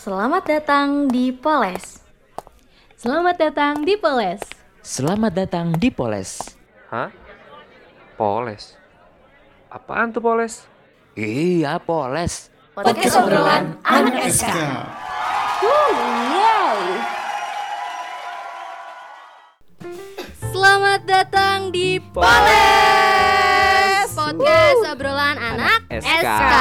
Selamat datang di Poles. Selamat datang di Poles. Selamat datang di Poles. Hah? Poles? Apaan tuh Poles? Iya, Poles. Podcast obrolan anak SK. Selamat datang di Poles. Podcast obrolan anak, SK. SK.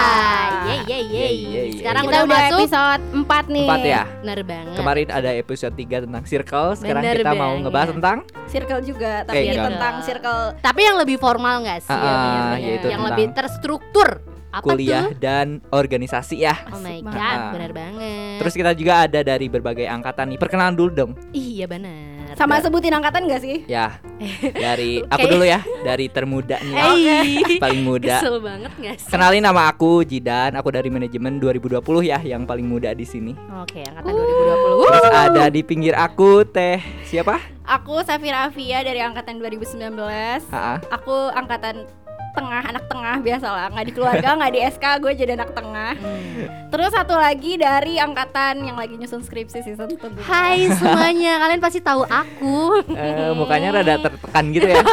Yeay, yeay, yeay. Yeay, yeay, Sekarang udah, Kita udah masuk episode 4 nih. Empat ya? Bener banget. Kemarin ada episode 3 tentang circle, sekarang Bener kita mau ngebahas tentang Circle juga, tapi Eh, ini enggak. tentang circle Tapi yang lebih formal nggak sih? Ah, bener-bener. yaitu yang lebih terstruktur. Apa kuliah tuh? dan organisasi ya. Oh my god, banget. bener banget. Terus kita juga ada dari berbagai angkatan nih. Perkenalan dulu dong. iya bener. sama sebutin angkatan gak sih? Ya. Dari aku Oke. dulu ya, dari termuda nih. Eh, Paling muda. Kesel banget gak sih? Kenalin nama aku Jidan, aku dari manajemen 2020 ya, yang paling muda di sini. Oke, angkatan 2020. Terus ada di pinggir aku Teh siapa? Aku Safira Afia dari angkatan 2019. Ah, ah. Aku angkatan tengah, anak tengah biasalah, nggak di keluarga, nggak di SK, gue jadi anak tengah. Hmm. Terus satu lagi dari angkatan yang lagi nyusun skripsi season. Hai semuanya, kalian pasti tahu aku. Eh, mukanya rada tertekan gitu ya.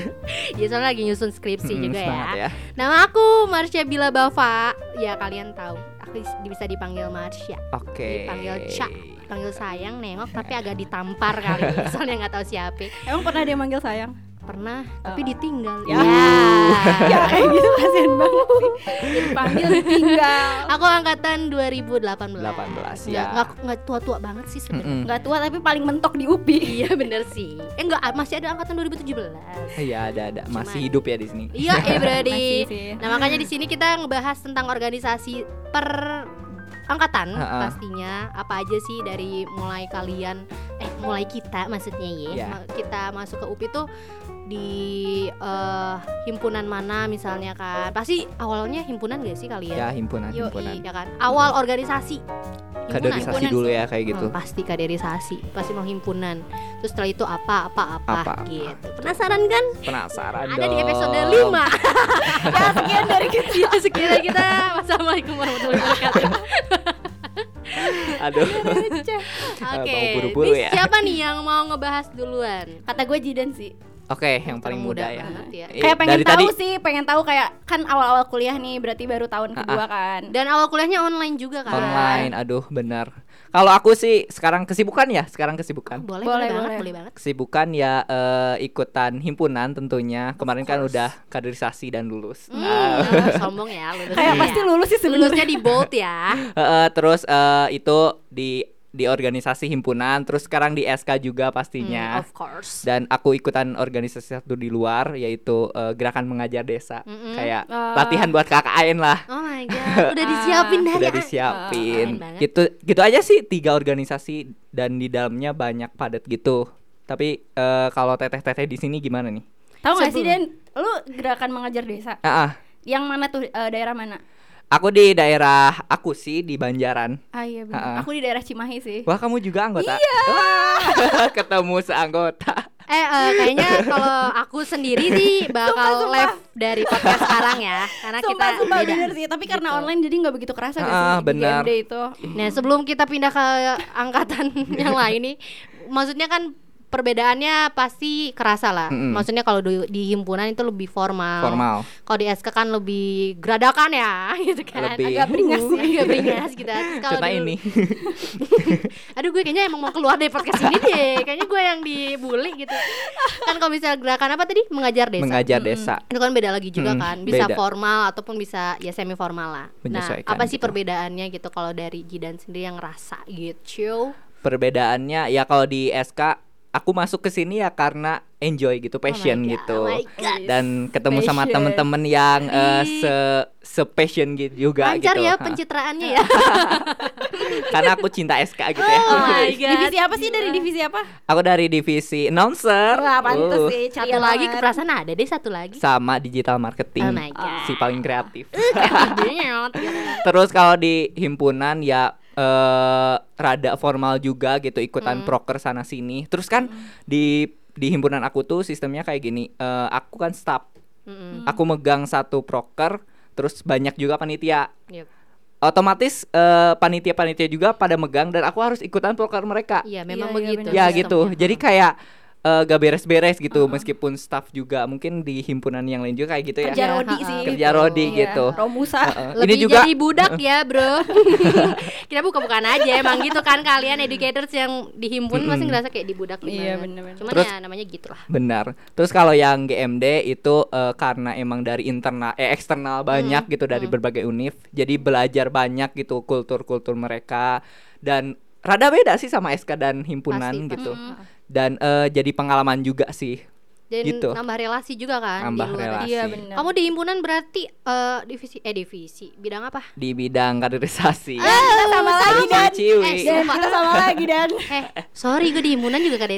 ya soalnya lagi nyusun skripsi Mm, juga semangat ya. Nama aku Marsha Bila Bava. Ya kalian tahu. Aku bisa dipanggil Marsha. Oke. Dipanggil Ca. Panggil sayang nengok tapi agak ditampar kali. Soalnya nggak tahu siapa. Emang pernah dia manggil sayang? Pernah tapi Oh. ditinggal. Ya. Ya. ya kayak gitu kasihan banget sih. Jadi panggil tinggal. Aku angkatan 2018. 18, Nggak- ya. Nggak nggak tua-tua banget sih sebenarnya. Mm-mm. Nggak tua tapi paling mentok di UPI. Iya bener sih. Eh enggak masih ada angkatan 2017. Iya ada ada masih Cuman- hidup ya di sini. Iya, eh berarti. Nah, makanya di sini kita ngebahas tentang organisasi per angkatan Ha-ha. pastinya apa aja sih dari mulai kalian eh mulai kita maksudnya ya Iya. Ma- kita masuk ke UPI tuh di eh, himpunan mana misalnya kan pasti awalnya himpunan gak sih kalian Ya himpunan Yoi, himpunan. ya kan awal organisasi Himpunan. Kaderisasi himpunan dulu sih. ya kayak gitu. Hmm, pasti kaderisasi pasti mau himpunan terus setelah itu apa apa apa, Apa, apa. gitu penasaran kan Penasaran ada di dong. episode 5 Ya sekian dari kita. ya sekian dari kita wassalamualaikum warahmatullahi wabarakatuh Aduh. oke mau buru-buru ini ya. siapa nih yang mau ngebahas duluan Kata gue Jidan sih. Oke, yang paling muda Termuda ya. ya. Eh, kayak pengen dari tahu tadi sih, pengen tahu kayak kan awal-awal kuliah nih, berarti baru tahun Ah, kedua kan. dan awal kuliahnya online juga kan online. Aduh, benar. Kalau aku sih sekarang kesibukan ya, sekarang kesibukan. boleh boleh, Boleh, banget boleh. boleh banget Kesibukan ya eh, ikutan himpunan tentunya. Kemarin kan udah kaderisasi dan lulus. Hmm, ah, sombong ya lulusnya Kayak ya. pasti lulus sih lulusnya sebenarnya. di bold ya eh, terus eh, itu di di organisasi himpunan, terus sekarang di SK juga pastinya. of course Dan aku ikutan organisasi satu di luar yaitu eh, gerakan mengajar desa. Mm-mm. Kayak Ah. latihan buat KKN lah. oh my god udah disiapin dari Udah a- disiapin. banget. gitu gitu aja sih tiga organisasi dan di dalamnya banyak padat gitu. Tapi eh, kalau teteh-teteh di sini gimana nih? Tahu gak sih Dan, lu gerakan mengajar desa. Ah, ah. Yang mana tuh eh, daerah mana? Aku di daerah aku sih di Banjaran. Ah iya Ah, ah. benar. Aku di daerah Cimahi sih. Wah, kamu juga anggota? Iya. Wah, ketemu seanggota. Eh, eh, kayaknya kalau aku sendiri sih bakal Sumpah, live dari podcast sekarang ya, karena kita Sumpah, sumpah beda. bener sih. Tapi karena Gitu. online jadi nggak begitu kerasa Ah, sih di benar. Itu. Nah, sebelum kita pindah ke angkatan yang lain nih, maksudnya kan perbedaannya pasti kerasa lah. Mm-mm. Maksudnya kalau di, di himpunan itu lebih formal. Formal. Kalau di SK kan lebih geradakan ya, gitu kan. Lebih. Agak beringas, agak beringas gitu. Kalau dulu- ini. Aduh gue kayaknya emang mau keluar dari podcast ini deh Kayaknya gue yang dibully gitu Kan kalau misalnya gerakan apa tadi? Mengajar desa Mengajar desa. Itu kan beda lagi juga Mm, kan Bisa beda. formal ataupun bisa ya semi formal lah Nah apa sih gitu. perbedaannya gitu Kalau dari Jidan sendiri yang ngerasa gitu Perbedaannya ya kalau di SK aku masuk ke sini ya karena enjoy gitu, passion God, gitu. oh. Dan ketemu sama Passion. temen-temen yang eh, Ih. se se passion gitu juga Lancar gitu. ya Ha. pencitraannya ya Karena aku cinta SK gitu ya. Oh my God Divisi apa sih dari divisi apa? Aku dari divisi announcer. Wah, pantes Uh, sih. Satu ceria lagi banget. keperasaan ada deh satu lagi Sama digital marketing. Oh my God. Si paling kreatif. Terus kalau di himpunan ya eh rada formal juga gitu ikutan Hmm. proker sana sini. Terus kan di di himpunan aku tuh sistemnya kayak gini. eh, aku kan staff. Mm-mm. Aku megang satu proker, terus banyak juga panitia. Yep. otomatis eh, panitia-panitia juga pada megang dan aku harus ikutan proker mereka. Iya, memang Iya, iya, begitu. Ya sistemnya. gitu. Jadi kayak eh, gak beres-beres gitu meskipun staff juga mungkin di himpunan yang lain juga kayak gitu ya. kerja Iya, rodi sih Kerja rodi Iya, gitu. Romusa Heeh. lebih Ini juga jadi budak ya bro kita buka-bukaan aja emang gitu kan kalian educators yang dihimpun pasti ngerasa kayak dibudak gitu Iya, bener-bener. cuman Terus- ya namanya gitu lah Benar. Terus kalau yang GMD itu eh, karena emang dari internal eh eksternal banyak gitu dari berbagai univ. Jadi belajar banyak gitu kultur-kultur mereka dan rada beda sih sama SK dan himpunan Pasti, gitu. pasti. Dan eh, jadi pengalaman juga sih. Dan Gitu. nambah relasi juga kan Nambah di luar relasi. iya benar kamu di himpunan berarti eh, divisi eh divisi bidang apa? Di bidang kaderisasi. kita sama lagi dan. Eh, dan kita sama lagi dan. Eh sorry gue di himpunan juga Wah,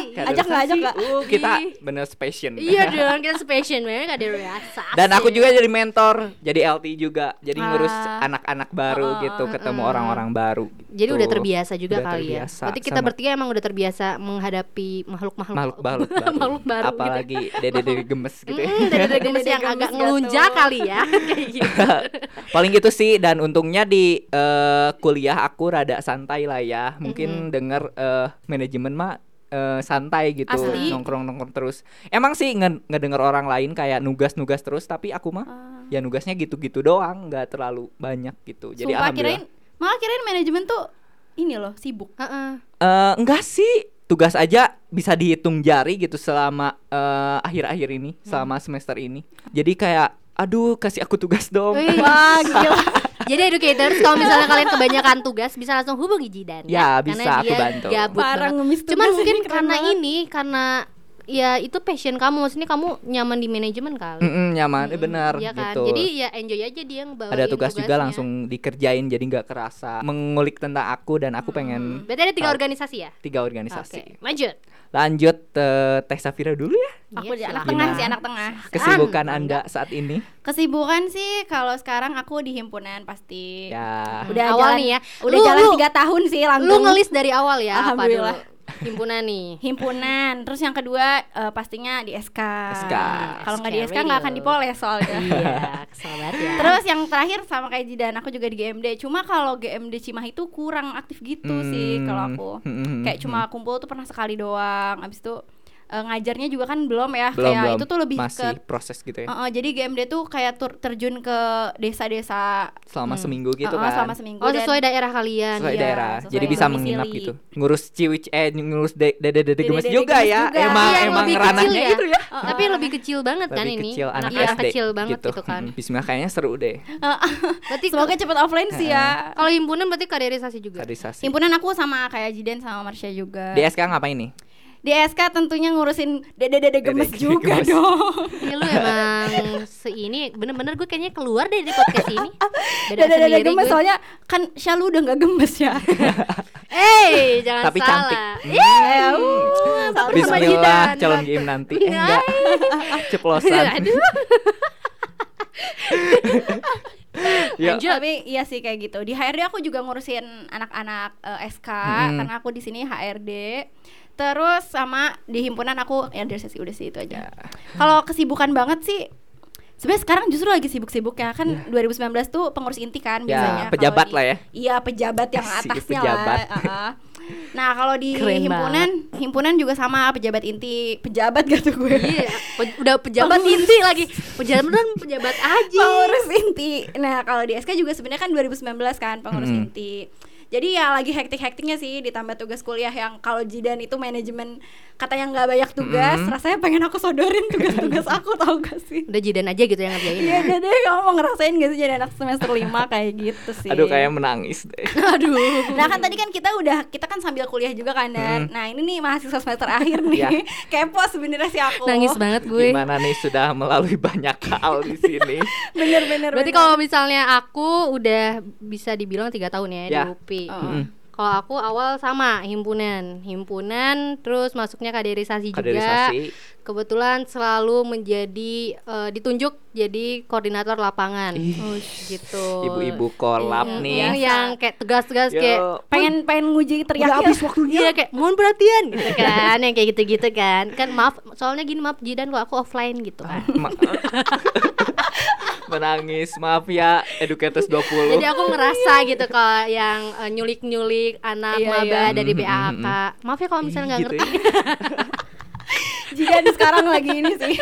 kaderisasi ajak nggak ajak nggak? Uh, kita bener passion. iya dong kita spesial banget kaderisasi Dan aku juga jadi mentor, jadi LT juga, jadi ngurus Ah. anak-anak baru gitu, ketemu orang-orang baru. jadi gitu. udah terbiasa juga Udah kali terbiasa ya berarti kita sama- bertiga emang udah terbiasa menghadapi makhluk-makhluk. Makhluk baru, baru. makhluk baru gitu. apalagi dede-dede gemes gitu ya. Mm, gemes Dede yang gemes agak jatuh. ngelunjak kali ya kayak gitu. Paling gitu sih dan untungnya di eh, kuliah aku rada santai lah ya. Mungkin denger eh, manajemen mah eh, santai gitu, Asli. nongkrong-nongkrong terus. Emang sih nge ngedenger orang lain kayak nugas-nugas terus, tapi aku mah ya nugasnya gitu-gitu doang, nggak terlalu banyak gitu. Jadi Sumpah alhamdulillah. kirain malah kirain manajemen tuh ini loh sibuk Heeh. Eh, enggak sih tugas aja bisa dihitung jari gitu selama eh, akhir-akhir ini selama semester ini jadi kayak aduh kasih aku tugas dong Wih. wah gila Jadi educators kalau misalnya kalian kebanyakan tugas bisa langsung hubungi Jidan Ya, Karena bisa, aku dia bantu. gabut Cuman mungkin ini, karena banget. ini karena ya itu passion kamu maksudnya kamu nyaman di manajemen kali. Mm-mm, nyaman eh, benar Iya kan. gitu Jadi ya enjoy aja dia ngebawain ada tugas juga tugasnya. langsung dikerjain jadi nggak kerasa mengulik tentang aku dan aku pengen Berarti ada tiga organisasi ya? tiga Oke, organisasi lanjut. lanjut eh, Teh Safira dulu ya aku Iya, di anak silakan. tengah sih anak tengah kesibukan Bangga. anda saat ini kesibukan sih kalau sekarang aku di himpunan pasti ya udah Awal jalan, nih ya. udah Lu- jalan lu- tiga tahun sih Lu langsung ngelis dari awal ya apa Alhamdulillah. dulu? Himpunan nih. himpunan terus yang kedua eh, pastinya di SK SK. kalau nggak di SK nggak akan dipoles soalnya Iya, banget ya. Terus yang terakhir sama kayak Jidan aku juga di GMD. Cuma kalau GMD Cimahi itu kurang aktif gitu sih Hmm. kalau aku. Hmm, Kayak hmm, cuma kumpul tuh pernah sekali doang. Abis itu eh, ngajarnya juga kan belum ya. belum kayak belum itu tuh lebih masih ke proses gitu ya Eh, eh, jadi GMD tuh kayak tur- terjun ke desa-desa selama seminggu gitu eh, kan selama seminggu Oh, dan- sesuai daerah kalian. sesuai iya, daerah sesuai jadi bisa menginap gitu ngurus ciwic eh ngurus de- dede dede gemes Dede-dede juga ya emang Iya, emang lebih ranahnya kecil ya. itu ya Tapi lebih kecil banget kan ini. kecil anak Iya, SD kecil banget gitu, kan. Mm, Bismillah kayaknya seru deh Berarti Semoga cepet offline sih ya. kalau himpunan berarti kaderisasi juga. kaderisasi Himpunan aku sama kayak Jidan sama Marsha juga. di SK ngapain nih Di SK tentunya ngurusin dede-dede gemes Dede juga gemes. dong. Ya lu emang seini bener-bener gue kayaknya keluar deh dari podcast ini. Dede-dede gemes gue. soalnya kan Shalu udah nggak gemes ya. Eh, jangan tapi salah. cantik Ya, uh, sabar sama Bismillah Jidan. calon game nanti eh enggak ceplosan Aduh. Ya. Lanjut. Tapi iya sih kayak gitu. Di HRD aku juga ngurusin anak-anak eh, SK Mm-mm. karena aku di sini HRD. Terus sama di himpunan aku ya dari sesi udah sih itu Ya. aja. Kalau kesibukan banget sih Sebenarnya sekarang justru lagi sibuk-sibuk ya kan 2019 tuh pengurus inti kan Ya, biasanya pejabat di- lah ya. Iya pejabat yang Si atasnya pejabat. lah. uh-uh. Nah kalau di Keren himpunan himpunan juga sama pejabat inti pejabat gitu gue. Iya, pe- udah pejabat inti lagi. Pejabat pejabat aja. pengurus inti. Nah, kalau di SK juga sebenarnya kan 2019 kan pengurus Mm-mm. inti. Jadi ya lagi hektik-hektiknya sih ditambah tugas kuliah yang kalau Jidan itu manajemen katanya nggak banyak tugas, Mm-mm. rasanya pengen aku sodorin tugas-tugas aku tahu gak sih? Udah jidan aja gitu yang ngerjain. Iya, ya. deh kamu mau ngerasain gak sih jadi anak semester 5 kayak gitu sih. aduh kayak menangis deh Aduh. Nah kan tadi kan kita udah kita kan sambil kuliah juga kan dan Mm. nah ini nih mahasiswa semester akhir nih Iya. kepo sebenarnya sih aku Nangis banget gue. gimana nih sudah melalui banyak hal di sini bener-bener Berarti bener. kalau misalnya aku udah bisa dibilang tiga tahun ya, Ya. di UPI. Oh. Mm-mm. Kalau aku awal sama himpunan, himpunan, terus masuknya kaderisasi, juga. kaderisasi. Kebetulan selalu menjadi eh, ditunjuk jadi koordinator lapangan, Ih, gitu. ibu-ibu kolab Mm, nih. Yang- yang kayak tegas-tegas kayak pengen pengen nguji teriak Iya kayak mohon perhatian. Gitu kan yang kayak gitu-gitu kan. Kan maaf soalnya gini maaf Jidan kalau aku offline gitu kan Menangis maaf ya educators 20 Jadi aku ngerasa gitu kalau yang eh, nyulik-nyulik anak Iya, maba iya. dari Mm, mm, BAK. Maaf ya kalau misalnya nggak Gitu ngerti. ya. Jidan sekarang lagi ini sih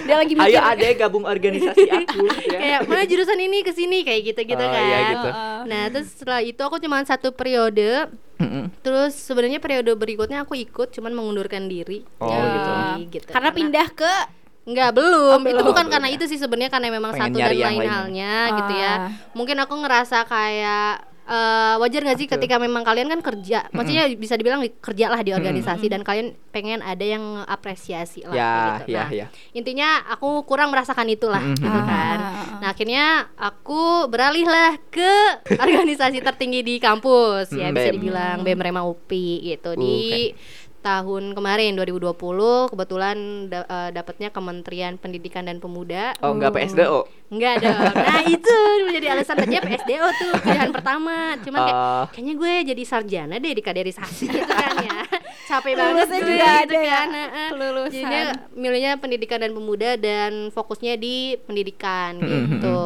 dia lagi mikir ayo adek gabung organisasi aku ya kayak mana jurusan ini ke sini kayak gitu-gitu Oh, kan. iya gitu. Nah, terus setelah itu aku cuma satu periode. Terus sebenarnya periode berikutnya aku ikut cuman mengundurkan diri. Oh, Jadi, gitu. karena pindah ke Enggak, belum. Oh, Itu belum. bukan Belum karena ya. itu sih sebenarnya karena memang Pengen satu dan lain halnya gitu ya. Ah. Mungkin aku ngerasa kayak eh, wajar gak sih Betul. ketika memang kalian kan kerja, maksudnya bisa dibilang di- kerjalah di organisasi dan kalian pengen ada yang apresiasi lah ya gitu. ya Nah, ya intinya aku kurang merasakan itulah Mhm. gitu kan. Ah. Nah akhirnya aku beralih lah ke organisasi tertinggi di kampus ya Hmm, bisa dibilang BEM Rema UPI gitu Uh, di tahun kemarin 2020 kebetulan da- eh, dapatnya Kementerian Pendidikan dan Pemuda. oh enggak PSDO Enggak dong. Nah, itu menjadi alasan aja PSDO tuh pilihan pertama. Cuman kayak Oh. kayaknya gue jadi sarjana deh di kaderisasi gitu kan ya. Capek banget Lulusnya gue juga gitu ada ya, kan. Heeh. kelulusan. Jadinya milihnya pendidikan dan pemuda dan fokusnya di pendidikan Mm-mm, gitu.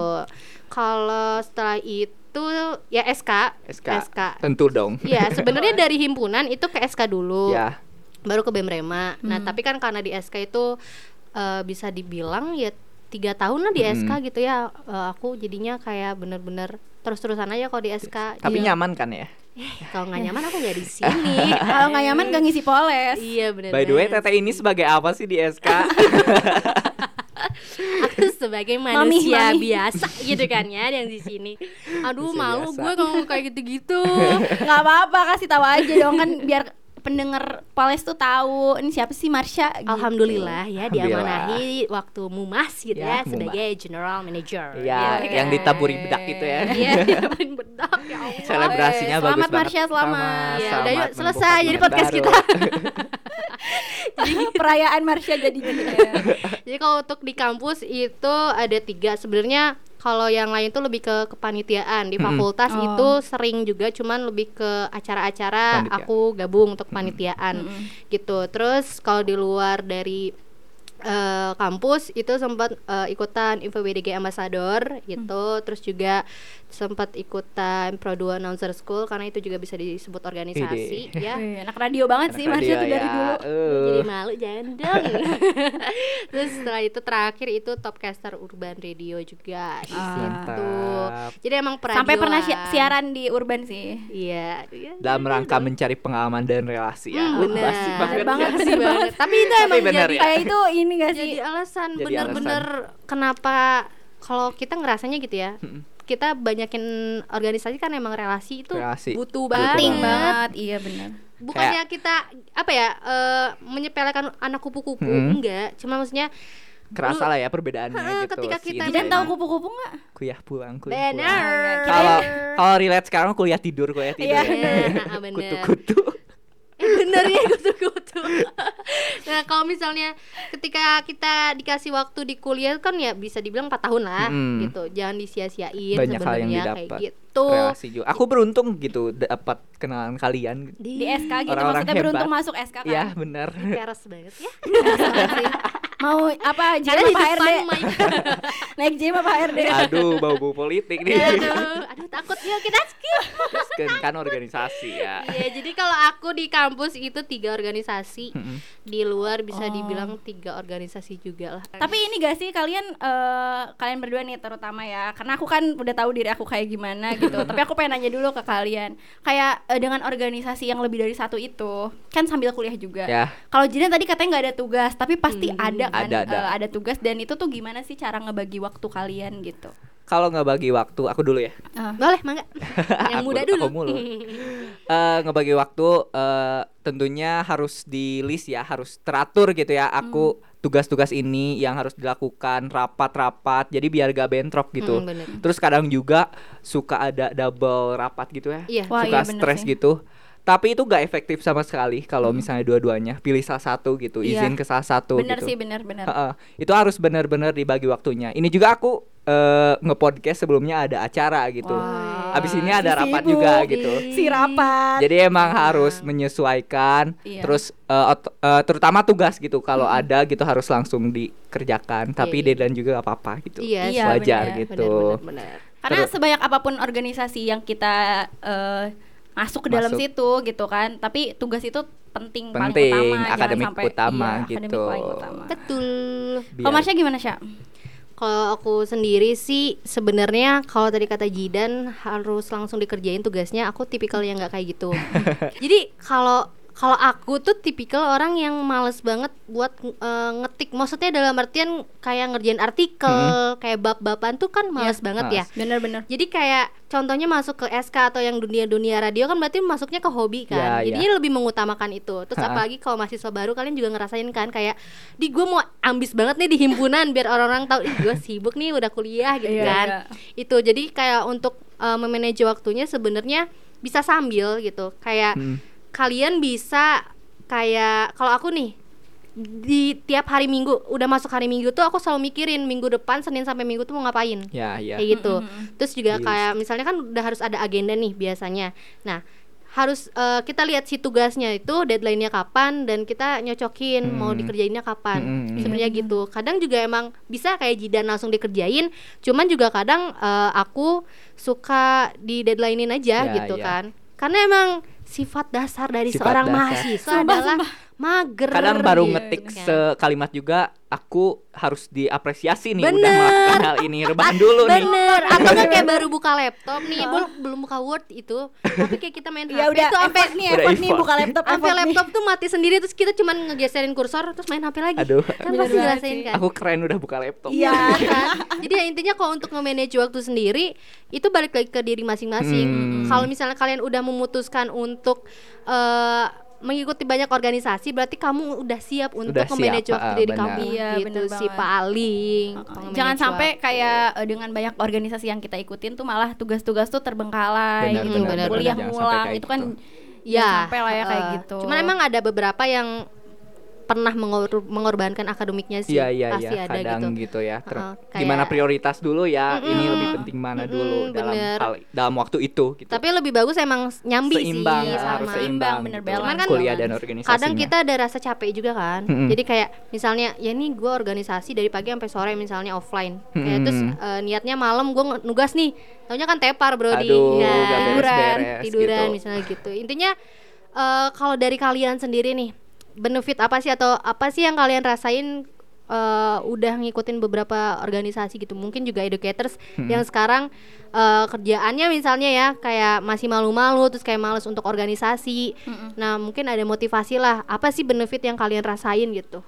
Kalau setelah itu ya SK, SK. tentu dong Iya, sebenarnya dari himpunan itu ke SK dulu ya baru ke BEM Rema. Nah, tapi kan karena di SK itu eh, bisa dibilang ya tiga tahun lah di Hmm. SK gitu ya. Eh, aku jadinya kayak bener-bener terus-terusan aja kalau di SK. tapi Jadi, nyaman kan ya kalau nggak nyaman aku nggak di sini. kalau nggak nyaman gak ngisi poles Iya benar. by the way teteh ini sebagai apa sih di SK aku sebagai manusia mami. biasa gitu kan ya yang di sini. Aduh Manusia malu biasa. gue ngomong kayak gitu-gitu. nggak apa-apa kasih tahu aja dong kan biar pendengar poles tuh tahu ini siapa sih Marsha gitu. Alhamdulillah ya Alhamdulillah. diamanahi waktu Mumas gitu Ya, ya, Mumas. sebagai general manager. ya Gitu yang ditaburi bedak itu ya Iya, diapain bedak ya Allah. selebrasinya Eh, bagus selamat, banget Marsha, selamat. Iya, Selamat udah yuk, selesai. Jadi podcast baru. kita. perayaan Marsha jadi gini Jadi kalau untuk di kampus itu ada tiga sebenarnya kalau yang lain tuh lebih ke kepanitiaan di Mm-mm. fakultas Oh. itu sering juga cuman lebih ke acara-acara Panitia. aku gabung untuk panitiaan gitu terus kalau di luar dari eh, kampus itu sempat eh, ikutan Info BDG Ambassador gitu terus juga sempat ikutan Pro 2 Announcer School karena itu juga bisa disebut organisasi Ide. ya anak radio banget sih Anak Marsha radio tuh dari ya, dulu eh. jadi malu jangan dong terus setelah itu terakhir itu topcaster urban radio juga di Ah. situ jadi emang peradioan. sampai pernah si- siaran di urban sih iya iya. dalam rangka mencari pengalaman dan relasi ya Hmm, Uh, bener basi banget banget, bener banget. tapi itu Tapi emang bener jadi ya. kayak itu ini gak sih jadi alasan bener-bener kenapa kalau kita ngerasanya gitu ya kita banyakin organisasi kan emang relasi itu Relasi. butuh Butuh banget. Penting banget. Iya benar. Bukannya kita apa ya eh, menyepelekan anak kupu-kupu Hmm. enggak. Cuma maksudnya kerasa lah ya perbedaannya Heeh, gitu ketika kita sama tahu ini. kupu-kupu nggak? Kuliah pulang kuliah pulang. Benar kalau kalau relate sekarang kuliah tidur kuliah tidur Iya, bener. Nah, bener. kutu-kutu. Eh, bener ya kutu-kutu nah kalau misalnya ketika kita dikasih waktu di kuliah kan ya bisa dibilang 4 tahun lah Mm. gitu. Jangan disia-siain banyak hal yang sebenarnya kayak didapat. gitu. Relasi juga. Aku beruntung gitu dapat kenalan kalian. Di SK gitu Orang-orang maksudnya beruntung hebat. masuk SK kan? Ya benar. Keras banget ya mau apa karena JM di apa HRD naik JM apa HRD aduh bau-bau politik nih. Aduh aduh takut. Yuk kita skip. Kan, kan organisasi ya. Ya jadi kalau aku di kampus itu tiga organisasi. Mm-mm. di luar bisa Oh. dibilang tiga organisasi juga lah. Tapi ini gak sih kalian eh, kalian berdua nih terutama ya? Karena aku kan udah tahu diri aku kayak gimana gitu. Tapi aku pengen nanya dulu ke kalian. Kayak eh, dengan organisasi yang lebih dari satu itu kan sambil kuliah juga. ya. Kalau Jidan tadi katanya nggak ada tugas, tapi pasti Hmm, ada kan? Ada, ada. eh, ada tugas. Dan itu tuh gimana sih cara ngebagi waktu kalian gitu. kalau nggak bagi waktu aku dulu ya. Boleh mangga. Yang muda aku dulu. mulu. Eh, ngebagi waktu eh, tentunya harus di list ya harus teratur gitu ya. Aku tugas-tugas ini yang harus dilakukan rapat-rapat jadi biar gak bentrok gitu. Hmm, bener. terus kadang juga suka ada double rapat gitu ya. Iya. Wah, suka iya stres gitu tapi itu gak efektif sama sekali kalau misalnya dua-duanya. Pilih salah satu gitu Iya. izin ke salah satu bener gitu. sih bener-bener. Heeh. itu harus benar-benar dibagi waktunya. Ini juga aku eh, nge-podcast sebelumnya ada acara gitu. Wah. abis ini ada Si rapat sibuk. juga gitu. Si rapat jadi emang harus menyesuaikan. Iya. terus ot- eh, terutama tugas gitu. Kalau ada gitu harus langsung dikerjakan. Tapi Iya, iya. deadline juga gak apa-apa gitu. Iya, Iya, wajar bener, gitu. benar benar karena Terus- sebanyak apa pun organisasi yang kita eh, masuk ke dalam Masuk. situ gitu kan tapi tugas itu penting, paling Penting, utama jangan akademik sampai, utama iya, akademik gitu. paling utama. betul kalau Marsha gimana Sya? Kalau aku sendiri sih sebenarnya kalau tadi kata Jidan harus langsung dikerjain tugasnya, aku tipikal yang nggak kayak gitu. Jadi kalau kalau aku tuh tipikal orang yang males banget buat eh, ngetik. Maksudnya dalam artian kayak ngerjain artikel, kayak bab-baban tuh kan males banget ya. males. bener-bener Jadi kayak contohnya masuk ke SK atau yang dunia-dunia radio kan berarti masuknya ke hobi kan. Ya, Jadinya lebih mengutamakan itu. Terus Ha-ha. apalagi kalau mahasiswa baru kalian juga ngerasain kan kayak di gue mau ambis banget nih di himpunan biar orang-orang tahu ih gue sibuk nih udah kuliah gitu Iya, kan. iya. Itu jadi kayak untuk uh, memanage waktunya sebenarnya bisa sambil gitu. Kayak Hmm. Kalian bisa kayak kalau aku nih di tiap hari minggu udah masuk hari minggu tuh aku selalu mikirin minggu depan Senin sampai Minggu tuh mau ngapain ya ya kayak gitu. Terus juga Yes. kayak misalnya kan udah harus ada agenda nih biasanya. Nah, harus eh, kita lihat si tugasnya itu deadline-nya kapan dan kita nyocokin mau Hmm. dikerjainnya kapan. Hmm. Sebenarnya gitu. Kadang juga emang bisa kayak jidan langsung dikerjain, cuman juga kadang eh, aku suka di deadline-in aja Ya, gitu ya. kan. Karena emang sifat dasar dari Sifat seorang dasar. mahasiswa Sumpah, adalah mager. kadang baru gitu ngetik kan. sekalimat juga aku harus diapresiasi nih udah Bener. melakukan hal ini rebahan dulu nih Bener, atau nggak kayak baru buka laptop nih, belum belum buka Word itu, tapi kayak kita main ya HP udah itu sampai effort nih Udah effort nih effort. buka laptop sampai effort laptop tuh mati sendiri terus kita cuman ngegeserin kursor terus main HP lagi. Aduh. Kan Bener pasti ngerasain kan. aku keren udah buka laptop Iya. kan? Jadi ya intinya kalau untuk nge-manage waktu sendiri itu balik lagi ke diri masing-masing. Hmm. Kalau misalnya kalian udah memutuskan untuk eh, mengikuti banyak organisasi berarti kamu udah siap untuk Udah nge-manage siap, waktu ah, diri kamu Iya, gitu bener sih banget. paling. Kalau Jangan sampai waktu. kayak eh, dengan banyak organisasi yang kita ikutin tuh malah tugas-tugas tuh terbengkalai Benar, gitu. benar, Kuliah ngulang kayak itu kan gitu. ya sampai lah ya kayak uh, gitu. Cuman emang ada beberapa yang pernah mengor- mengorbankan akademiknya sih. Iya iya Pasti iya ada kadang gitu. gitu, ya. Ter- Heeh, kayak- Gimana prioritas dulu ya? Ini Mm-mm. lebih penting mana Mm-mm, dulu dalam bener. hal dalam waktu itu gitu. Tapi lebih bagus emang nyambi seimbang sih harus sama. seimbang bener gitu. Cuman kan kuliah dan organisasinya. Kadang kita ada rasa capek juga kan. Mm-mm. Jadi kayak misalnya ya nih gue organisasi dari pagi sampai sore misalnya offline. Kayak Mm-mm. terus eh, niatnya malam gue nugas nih. Taunya kan tepar Brodi. Aduh, Ya, nggak tiduran, tiduran gitu. misalnya gitu. Intinya eh, kalau dari kalian sendiri nih benefit apa sih atau apa sih yang kalian rasain eh, udah ngikutin beberapa organisasi gitu? Mungkin juga educators yang sekarang eh, kerjaannya misalnya ya kayak masih malu-malu terus kayak males untuk organisasi. Nah mungkin ada motivasi lah. Apa sih benefit yang kalian rasain gitu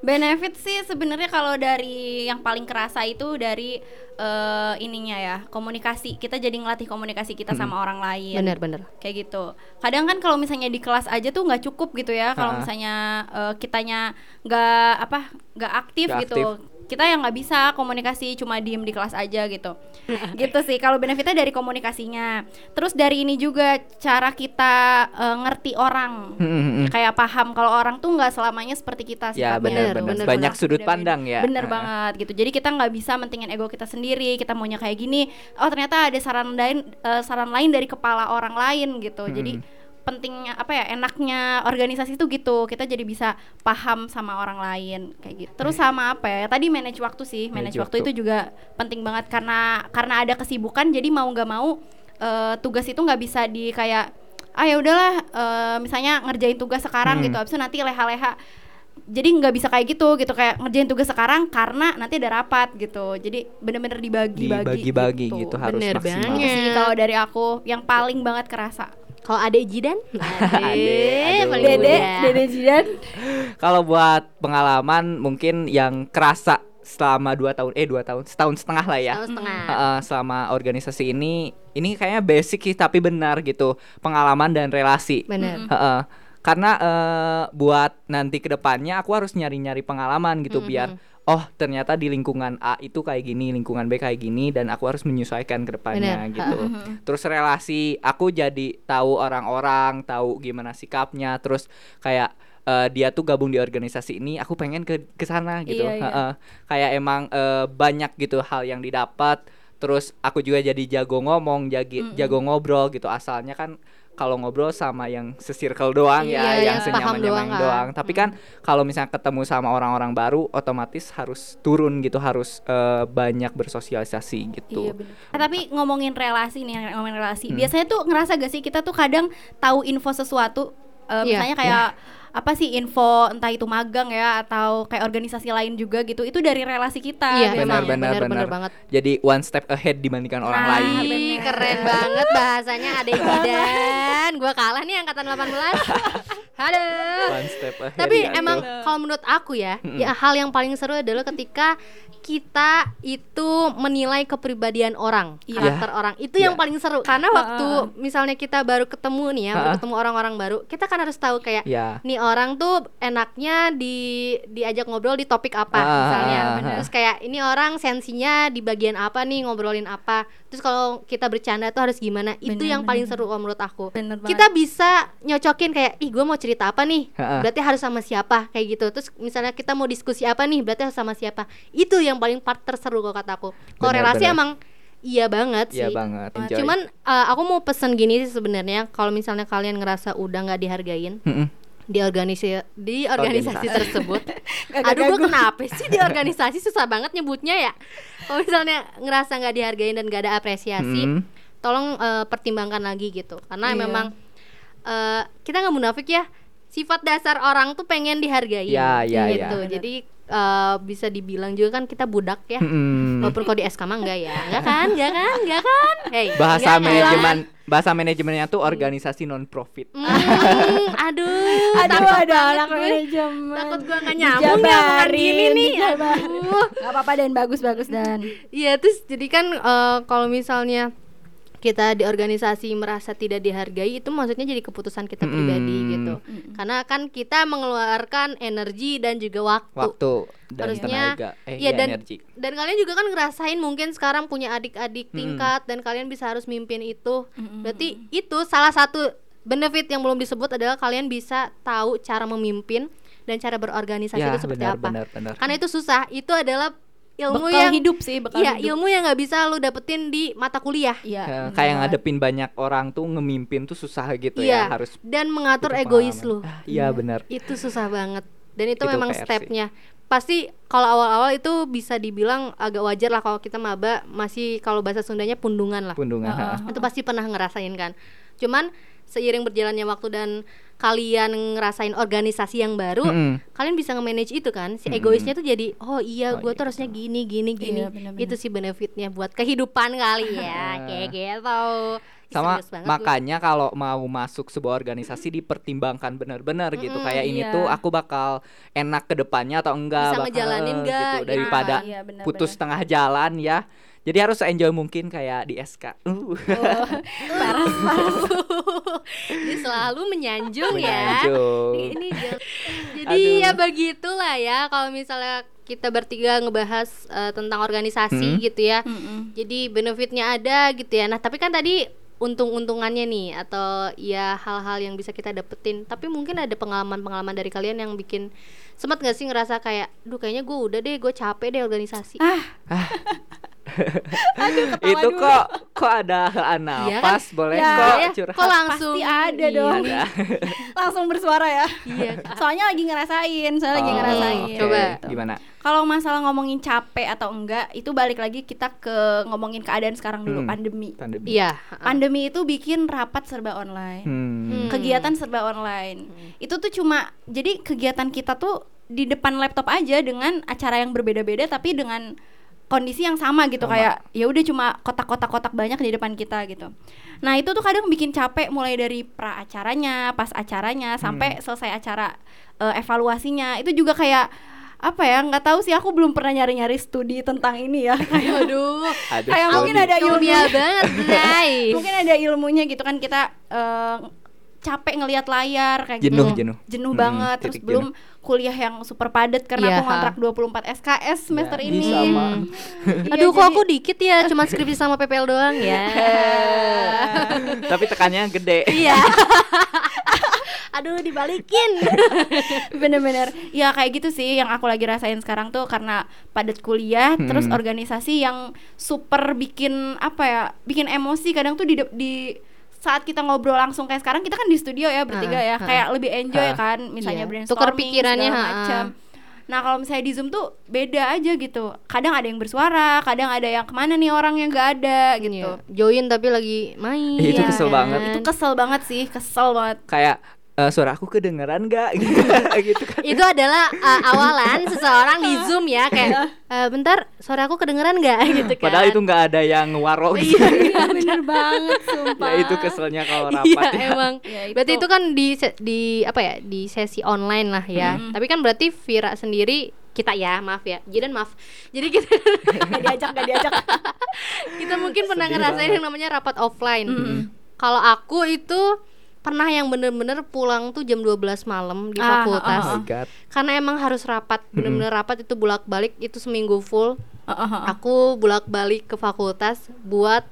benefit sih sebenarnya kalau dari yang paling kerasa itu dari eh, ininya ya komunikasi. Kita jadi ngelatih komunikasi kita sama orang lain. Bener-bener kayak gitu. Kadang kan kalau misalnya di kelas aja tuh nggak cukup gitu ya. Kalau misalnya eh, kitanya nggak apa nggak aktif Nggak gitu kita yang nggak bisa komunikasi cuma diem di kelas aja gitu gitu sih kalau benefitnya dari komunikasinya terus dari ini juga cara kita eh, ngerti orang Mm-mm. kayak paham kalau orang tuh nggak selamanya seperti kita Ya sifatnya. benar bener, benar bener, banyak bener. sudut Beda-beda. pandang ya. bener Heeh. banget gitu jadi kita nggak bisa mentingin ego kita sendiri kita maunya kayak gini oh ternyata ada saran lain eh, saran lain dari kepala orang lain gitu jadi pentingnya apa ya enaknya organisasi itu gitu kita jadi bisa paham sama orang lain kayak gitu terus sama apa ya tadi manage waktu sih manage, Manage waktu. waktu. itu juga penting banget karena karena ada kesibukan jadi mau nggak mau eh, tugas itu nggak bisa di kayak ah ya udahlah eh, misalnya ngerjain tugas sekarang Hmm. gitu habis itu nanti leha-leha jadi nggak bisa kayak gitu gitu kayak ngerjain tugas sekarang karena nanti ada rapat gitu jadi bener-bener dibagi-bagi Dibagi-bagi gitu, harus Bener maksimal. banget. Itu sih kalau dari aku yang paling banget kerasa kalau ada Jidan Ade, paling Dede muda. Dede Jidan Kalau buat pengalaman mungkin yang kerasa selama dua tahun eh dua tahun setahun setengah lah ya. Tahun setengah Heeh, selama organisasi ini ini kayaknya basic sih tapi benar gitu pengalaman dan relasi. bener Heeh. Karena eh, buat nanti ke depannya aku harus nyari-nyari pengalaman gitu biar oh ternyata di lingkungan A itu kayak gini, lingkungan B kayak gini dan aku harus menyesuaikan ke depannya Bener, gitu. Terus relasi aku jadi tahu orang-orang, tahu gimana sikapnya, terus kayak eh, dia tuh gabung di organisasi ini, aku pengen ke ke sana gitu. Iya, iya. Heeh. Kayak emang eh, banyak gitu hal yang didapat terus aku juga jadi jago ngomong jagi, jago ngobrol gitu asalnya kan kalau ngobrol sama yang sesirkel doang Iya, ya yang yang paham senyaman doang nyaman kan. doang tapi kan kalau misalnya ketemu sama orang-orang baru otomatis harus turun gitu harus eh, banyak bersosialisasi gitu Iya bener. Ah, tapi ngomongin relasi nih, ngomongin relasi. Hmm. Biasanya tuh ngerasa gak sih kita tuh kadang tahu info sesuatu, eh, Iya. misalnya kayak apa sih info entah itu magang ya atau kayak organisasi lain juga gitu. Itu dari relasi kita. Iya, benar benar benar, benar benar banget. jadi one step ahead dibandingkan orang Nah, lain benar. Ih, keren banget bahasanya Ade Gidan. Gua kalah nih angkatan 18. Aduh. one step ahead Tapi emang kalau menurut aku ya, ya hal yang paling seru adalah ketika kita itu menilai kepribadian orang, Iya. karakter orang. Itu yang Iya. paling seru. Karena waktu misalnya kita baru ketemu nih ya, baru ketemu orang-orang baru, kita kan harus tahu kayak ya nih orang tuh enaknya di diajak ngobrol di topik apa Ah, misalnya. Terus kayak ini orang sensinya di bagian apa nih ngobrolin apa. Terus kalau kita bercanda tuh harus gimana? Itu Bener, yang paling bener. seru kalau menurut aku. Bener banget. Kita bisa nyocokin kayak ih gue mau cerita apa nih? Ha-ha. Berarti harus sama siapa kayak gitu. Terus misalnya kita mau diskusi apa nih? Berarti harus sama siapa? Itu yang paling part terseru kalau kataku. Kalau Bener, relasi bener. emang iya banget Iya sih. banget, Nah, enjoy. Cuman uh, aku mau pesen gini sih sebenarnya kalau misalnya kalian ngerasa udah nggak dihargain di organisasi di organisasi Organisasi. tersebut. Gak- Aduh, gue kenapa sih di organisasi susah banget nyebutnya ya? Kalau misalnya ngerasa nggak dihargain dan gak ada apresiasi, Mm. Tolong uh, pertimbangkan lagi gitu. Karena Iya. memang uh, kita nggak munafik ya. Sifat dasar orang tuh pengen dihargai. Ya, ya, gitu. ya. Jadi uh, bisa dibilang juga kan kita budak ya. Mm-mm. Walaupun kalau di SK mah enggak ya. Enggak kan? Enggak kan? Enggak kan? Hey, bahasa enggak kan? manajemen bahasa manajemennya tuh organisasi non profit Hmm, aduh, Aduh, takut ada anak gue. manajemen. Takut gue gak nyambung ya omongan gini nih. Aduh. Gak apa-apa dan bagus-bagus dan. Iya, terus jadi kan eh, kalau misalnya kita di organisasi merasa tidak dihargai itu maksudnya jadi keputusan kita pribadi Mm. gitu. Karena kan kita mengeluarkan energi dan juga waktu. waktu dan Harusnya tenaga eh iya iya, dan energi dan kalian juga kan ngerasain mungkin sekarang punya adik-adik tingkat dan kalian bisa harus mimpin itu. Berarti itu salah satu benefit yang belum disebut adalah kalian bisa tahu cara memimpin dan cara berorganisasi ya itu seperti benar apa. benar benar Karena itu susah. Itu adalah ilmu Bekal yang hidup sih, bekal Iya, hidup. ilmu yang nggak bisa lu dapetin di mata kuliah. Iya. Ya, bener kayak ngadepin banyak orang tuh ngemimpin tuh susah gitu Iya. ya harus dan mengatur egois lu. Ah, iya benar Itu susah banget. Dan itu, Itu memang stepnya. Pasti kalau awal-awal itu bisa dibilang agak wajar lah kalau kita maba masih kalau bahasa Sundanya pundungan lah. pundungan ha. Itu pasti pernah ngerasain kan. Cuman seiring berjalannya waktu dan kalian ngerasain organisasi yang baru, Mm-mm. kalian bisa nge-manage itu kan. Si egoisnya tuh jadi oh iya Oh, gue iya, tuh harusnya gini gini gini. Iya, bener-bener. itu sih benefitnya buat kehidupan kali ya. Kayak gitu. Ih, sama makanya kalau mau masuk sebuah organisasi dipertimbangkan benar-benar gitu Mm-mm, kayak ini iya. tuh aku bakal enak ke depannya atau enggak Bisa bakal, ngejalanin eh, gitu gitu daripada kan. Iya, benar, putus benar. tengah jalan ya jadi harus enjoy mungkin kayak di SK uh. Dia selalu menyanjung ya. Menyanjung. Ini dia- jadi Aduh. ya begitulah ya kalau misalnya kita bertiga ngebahas eh, tentang organisasi Hmm. gitu ya. Mm-mm. Jadi benefitnya ada gitu ya. Nah, tapi kan tadi untung-untungannya nih atau ya hal-hal yang bisa kita dapetin. Tapi mungkin ada pengalaman-pengalaman dari kalian yang bikin sempat gak sih ngerasa kayak, duh kayaknya gue udah deh, gue capek deh organisasi. itu kok kok ada Iya napas boleh Ya, kok ya, curhat kok langsung Pasti ada Iya. dong. Langsung bersuara ya. Iya. Soalnya lagi ngerasain, lagi Oh, ngerasain. oke. Coba. gimana Kalau masalah ngomongin capek atau enggak, itu balik lagi kita ke ngomongin keadaan sekarang dulu, Hmm. pandemi. pandemi Iya. Pandemi itu bikin rapat serba online. Hmm. Hmm. Kegiatan serba online. Itu tuh cuma jadi kegiatan kita tuh di depan laptop aja dengan acara yang berbeda-beda tapi dengan kondisi yang sama gitu Sama. kayak ya udah cuma kotak-kotak kotak banyak di depan kita gitu. Nah, itu tuh kadang bikin capek mulai dari pra acaranya, pas acaranya sampai selesai acara eh, evaluasinya. Itu juga kayak apa ya nggak tahu sih aku belum pernah nyari-nyari studi tentang ini ya kayak Aduh. Kayak mungkin ada ilmunya Ilmiah banget, mungkin ada ilmunya gitu kan kita eh, capek ngelihat layar kayak Jenuh, gitu jenuh. jenuh Hmm, banget terus titik belum kuliah yang super padat karena Iya, aku ngontrak 24 SKS semester Ya, ini sama. Iya, Aduh, kok aku dikit ya, cuma skripsi sama PPL doang ya. tapi tekannya gede Iya. aduh dibalikin bener-bener ya kayak gitu sih yang aku lagi rasain sekarang tuh karena padat kuliah terus Hmm. organisasi yang super bikin apa ya bikin emosi kadang tuh di di saat kita ngobrol langsung kayak sekarang kita kan di studio ya bertiga Ah, ya ah. kayak lebih enjoy Ah. kan misalnya Iya. brainstorming Tukar pikirannya, segala macam ah. nah kalau misalnya di zoom tuh beda aja gitu kadang ada yang bersuara kadang ada yang ke mana nih orang yang nggak ada gitu Iya. join tapi lagi main Iya, itu kesel banget. itu kesel banget sih kesel banget Kayak eh, suara aku kedengeran gak? gitu kan. itu adalah uh, awalan seseorang di zoom ya kayak "Eh, bentar suara aku kedengeran nggak gitu kan Padahal itu nggak ada yang warok gitu. iya bener banget sumpah ya itu keselnya kalau Iya rapat ya. emang. Ya, Berarti itu. itu kan di di apa ya di sesi online lah ya. Tapi kan berarti Vira sendiri kita ya maaf ya Jidan maaf jadi kita gak diajak gak diajak kita mungkin pernah Sedih ngerasain banget. yang namanya rapat offline kalau aku itu pernah yang bener-bener pulang tuh jam 12 malam di Ah, fakultas Oh my god. karena emang harus rapat bener-bener rapat itu bolak-balik itu seminggu full Heeh. aku bolak-balik ke fakultas buat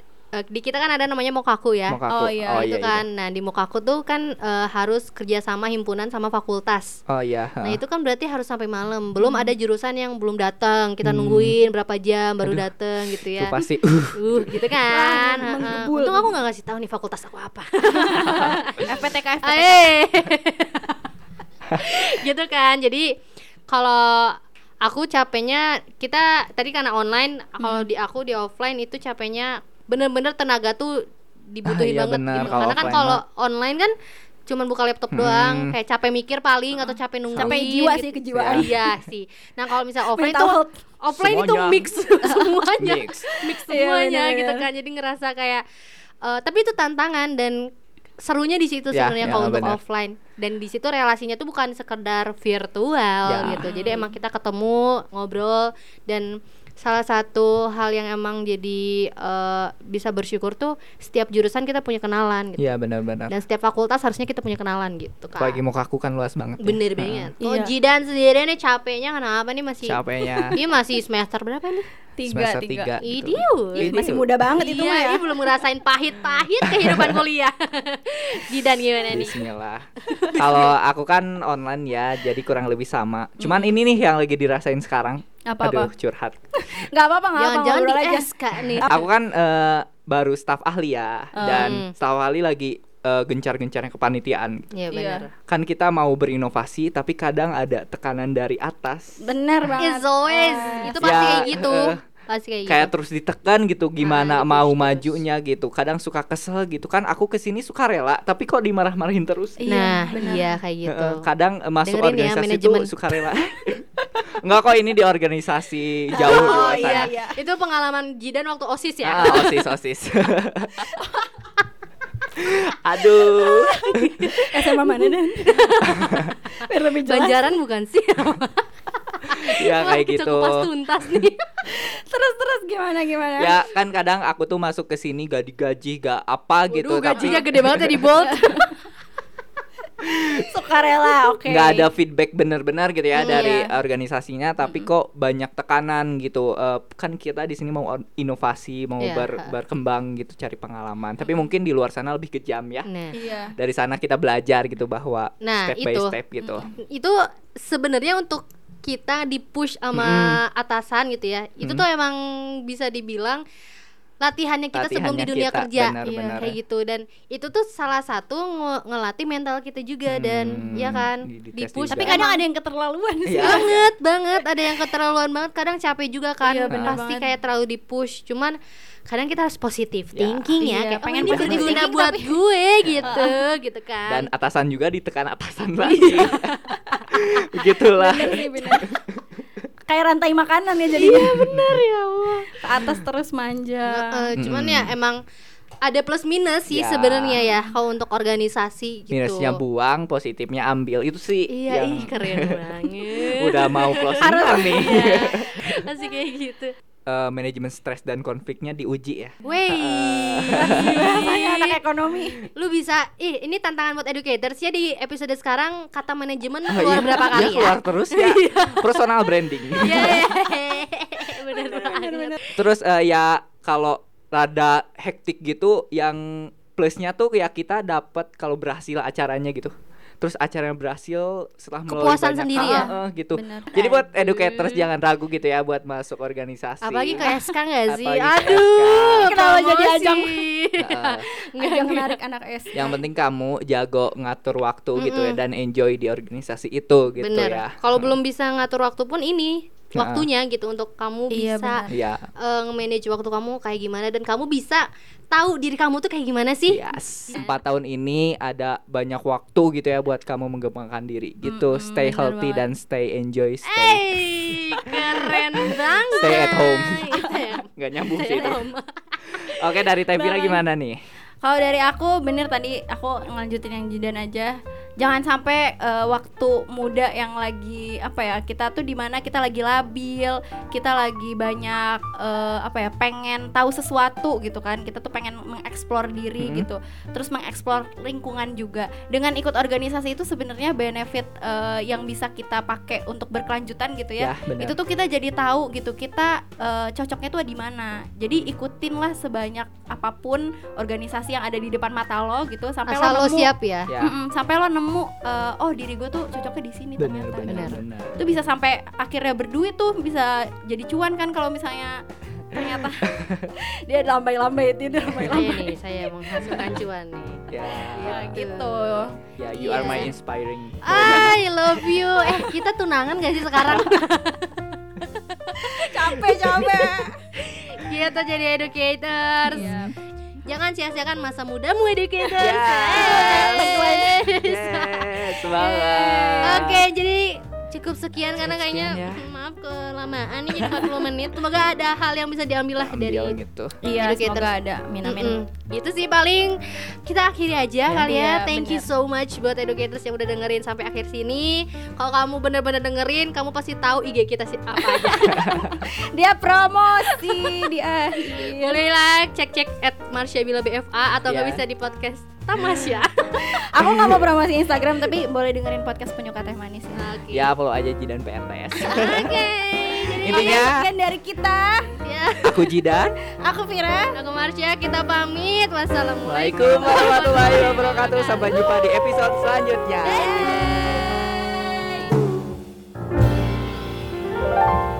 di kita kan ada namanya mokaku ya Mokaku. Oh, iya. itu kan nah di mokaku tuh kan eh, harus kerjasama himpunan sama fakultas Oh iya. Nah itu kan berarti harus sampai malam. Belum ada jurusan yang belum datang. Kita nungguin berapa jam baru datang gitu Itu ya. pasti uh, Uh, gitu kan. Wah, menggebul. Untung aku nggak ngasih tahu nih fakultas aku apa. FPTK FPTK Eh. gitu kan. Jadi kalau aku capeknya kita tadi karena online, kalau Hmm. di aku di offline itu capeknya bener-bener tenaga tuh dibutuhin Ah, iya banget benar, gitu. Karena kan kalau online kan cuman buka laptop doang, Hmm. kayak capek mikir paling atau capek nungguin. Capek jiwa gitu. sih, kejiwaan. Iya sih. Nah kalau misalnya offline health. offline itu mix semuanya, Mix. mix Iya, semuanya benar-benar. gitu kan. Jadi ngerasa kayak eh, tapi itu tantangan dan serunya di situ Ya, sebenarnya ya, kalau untuk benar. offline dan di situ relasinya tuh bukan sekedar virtual Ya. gitu jadi emang kita ketemu ngobrol dan salah satu hal yang emang jadi eh, bisa bersyukur tuh setiap jurusan kita punya kenalan gitu Iya benar-benar. dan setiap fakultas harusnya kita punya kenalan gitu kan Apalagi mau kaku kan luas banget. ya. bener banget oh Iya. Jidan sendiri nih capeknya kenapa nih masih Capeknya. Dia masih semester berapa nih? tiga Semester tiga tiga. gitu. Idiot. Ih, masih muda banget itu iya, mah ya ini belum ngerasain pahit-pahit kehidupan kuliah. Jidan gimana nih? Bismillah. Kalau aku kan online ya, jadi kurang lebih sama. Cuman ini nih yang lagi dirasain sekarang. Apa-apa? Aduh, curhat. nggak apa-apa nggak apa Jangan-jangan di aja SK nih. Aku kan eh, baru staf ahli ya, Hmm. dan staf ahli lagi eh, gencar-gencarnya kepanitiaan. Iya benar. Kan kita mau berinovasi, tapi kadang ada tekanan dari atas. bener banget It's always itu pasti Ya, kayak gitu. eh, pasti kayak, Kayak gitu. terus ditekan gitu, gimana Ah, di-push mau terus. majunya gitu. Kadang suka kesel gitu kan. Aku ke sini suka rela, tapi kok dimarah-marahin terus. Iya, Nah, benar. iya kayak gitu. Kadang eh, masuk Dengerin ya, organisasi manajemen. tuh suka rela. Enggak kok ini di organisasi jauh di Oh luar sana. iya, iya. Itu pengalaman Jidan waktu OSIS ya. Ah, osis osis. Aduh. SMA mana dan Banjaran bukan sih? Ya kayak Wah, gitu. Pas tuntas nih. terus terus gimana gimana Ya kan kadang aku tuh masuk ke sini gak digaji, gak apa gitu, Waduh, tapi gajinya gede banget ya di Bolt. sukarela oke nggak ada feedback bener-bener gitu ya Hmm, dari iya. organisasinya, tapi kok banyak tekanan gitu. Eh, kan kita di sini mau inovasi, mau Iya, ber- berkembang gitu, cari pengalaman. Tapi mungkin di luar sana lebih kejam ya. Nah, iya Dari sana kita belajar gitu bahwa Nah, step by itu. step gitu. itu sebenarnya untuk kita di push sama atasan gitu ya. Itu Mm. tuh emang bisa dibilang latihannya kita sebelum di Latihannya dunia kita, kerja. benar, Iya, benar. kayak gitu. Dan itu tuh salah satu nge- ngelatih mental kita juga dan Hmm, ya kan di- push tapi kadang ada yang keterlaluan sih. Iya. banget banget. Ada yang keterlaluan banget. Kadang capek juga kan. Iya, pasti banget. kayak terlalu di push cuman kadang kita harus positif Ya. thinking ya, Iya, kayak pengen pengen ini positive berguna thinking buat tapi- gue gitu gitu kan dan atasan juga ditekan atasan lagi begitulah bener sih bener kayak rantai makanan ya jadinya iya bener ya Allah ke atas terus manja Heeh, cuman Mm-mm. ya emang ada plus minus sih Ya. sebenarnya ya kalau untuk organisasi gitu. minusnya buang positifnya ambil itu sih Iya, yang ih keren banget. udah mau closing nih Iya, Masih kayak gitu. Eh, manajemen stres dan konfliknya diuji ya Wey. saya anak ekonomi Lu bisa, ih ini tantangan buat educators ya di episode sekarang kata manajemen Oh, keluar iya. berapa Iya, kali keluar ya? terus ya personal branding Yeay. Bener banget. terus eh, ya kalau rada hektik gitu yang plusnya tuh ya kita dapat kalau berhasil acaranya gitu terus acaranya berhasil setelah melalui Kepuasan banyak sendiri ya? eh, gitu. Bener. Jadi buat educators jangan ragu gitu ya buat masuk organisasi. Apalagi ke SK nggak sih? Apalagi ke Aduh, Kenapa jadi ajang? Ajang menarik anak S. Yang penting kamu jago ngatur waktu gitu ya dan enjoy di organisasi itu gitu Bener. ya. Kalau belum bisa ngatur waktu pun ini. Waktunya gitu untuk kamu Iya, bisa benar. Iya. eh, nge-manage waktu kamu kayak gimana dan kamu bisa tahu diri kamu tuh kayak gimana sih. Yes, empat tahun ini ada banyak waktu gitu ya buat kamu mengembangkan diri gitu. stay benar healthy banget. dan stay enjoy, stay Hey, keren banget. Stay at home. Ya. nggak nyambung Stay sih itu. home. Oke dari Tevira gimana nih? Kalau dari aku bener tadi aku ngelanjutin yang Jidan aja. Jangan sampai eh, waktu muda yang lagi apa ya kita tuh di mana kita lagi labil, kita lagi banyak eh, apa ya pengen tahu sesuatu gitu kan. Kita tuh pengen mengeksplor diri Mhm. gitu. Terus mengeksplor lingkungan juga. Dengan ikut organisasi itu sebenarnya benefit eh, yang bisa kita pakai untuk berkelanjutan gitu ya. Ya, itu tuh kita jadi tahu gitu kita eh, cocoknya tuh di mana. Jadi ikutin lah sebanyak apa pun organisasi yang ada di depan mata lo gitu sampai Asal lo lo nemu siap ya. Ya, sampai lo nemu eh, oh diri gue tuh cocoknya di sini benar ternyata benar gitu. benar. itu bisa sampai akhirnya berduit tuh bisa jadi cuan kan kalau misalnya ternyata dia lambai-lambai itu dia Saya lambai-lambai nih, saya menghasilkan cuan nih. Ya, ya gitu ya you are my Iya. inspiring. I love you. Eh, kita tunangan gak sih sekarang? capek capek kita jadi educators. Iya. Jangan sia-siakan masa mudamu educators. Yes. Yes. Yes, semangat. Oke, jadi cukup sekian karena kayaknya Sekian ya. maaf kelamaan nih jadi 40 menit. Semoga ada hal yang bisa diambil lah dari gitu. iya semoga ada amin amin Mm-mm. Gitu sih paling kita akhiri aja kali ya. Iya, Thank you bener. so much buat educators yang udah dengerin sampai akhir sini. Kalau kamu bener-bener dengerin, kamu pasti tahu IG kita sih apa aja. dia promosi di akhir Boleh lah cek-cek at Marsha Bila BFA atau nggak Iya. bisa di podcast Tamas ya, Aku nggak mau promosi Instagram tapi boleh dengerin podcast penyuka teh manis. Ya, okay. ya follow aja Jidan PRTS. Oke. Okay. Intinya mungkin dari kita. Ya. Aku Jidan. Aku Vira. Aku Marsha. Kita pamit. Wassalamualaikum warahmatullahi wabarakatuh. Sampai jumpa di episode selanjutnya. Bye.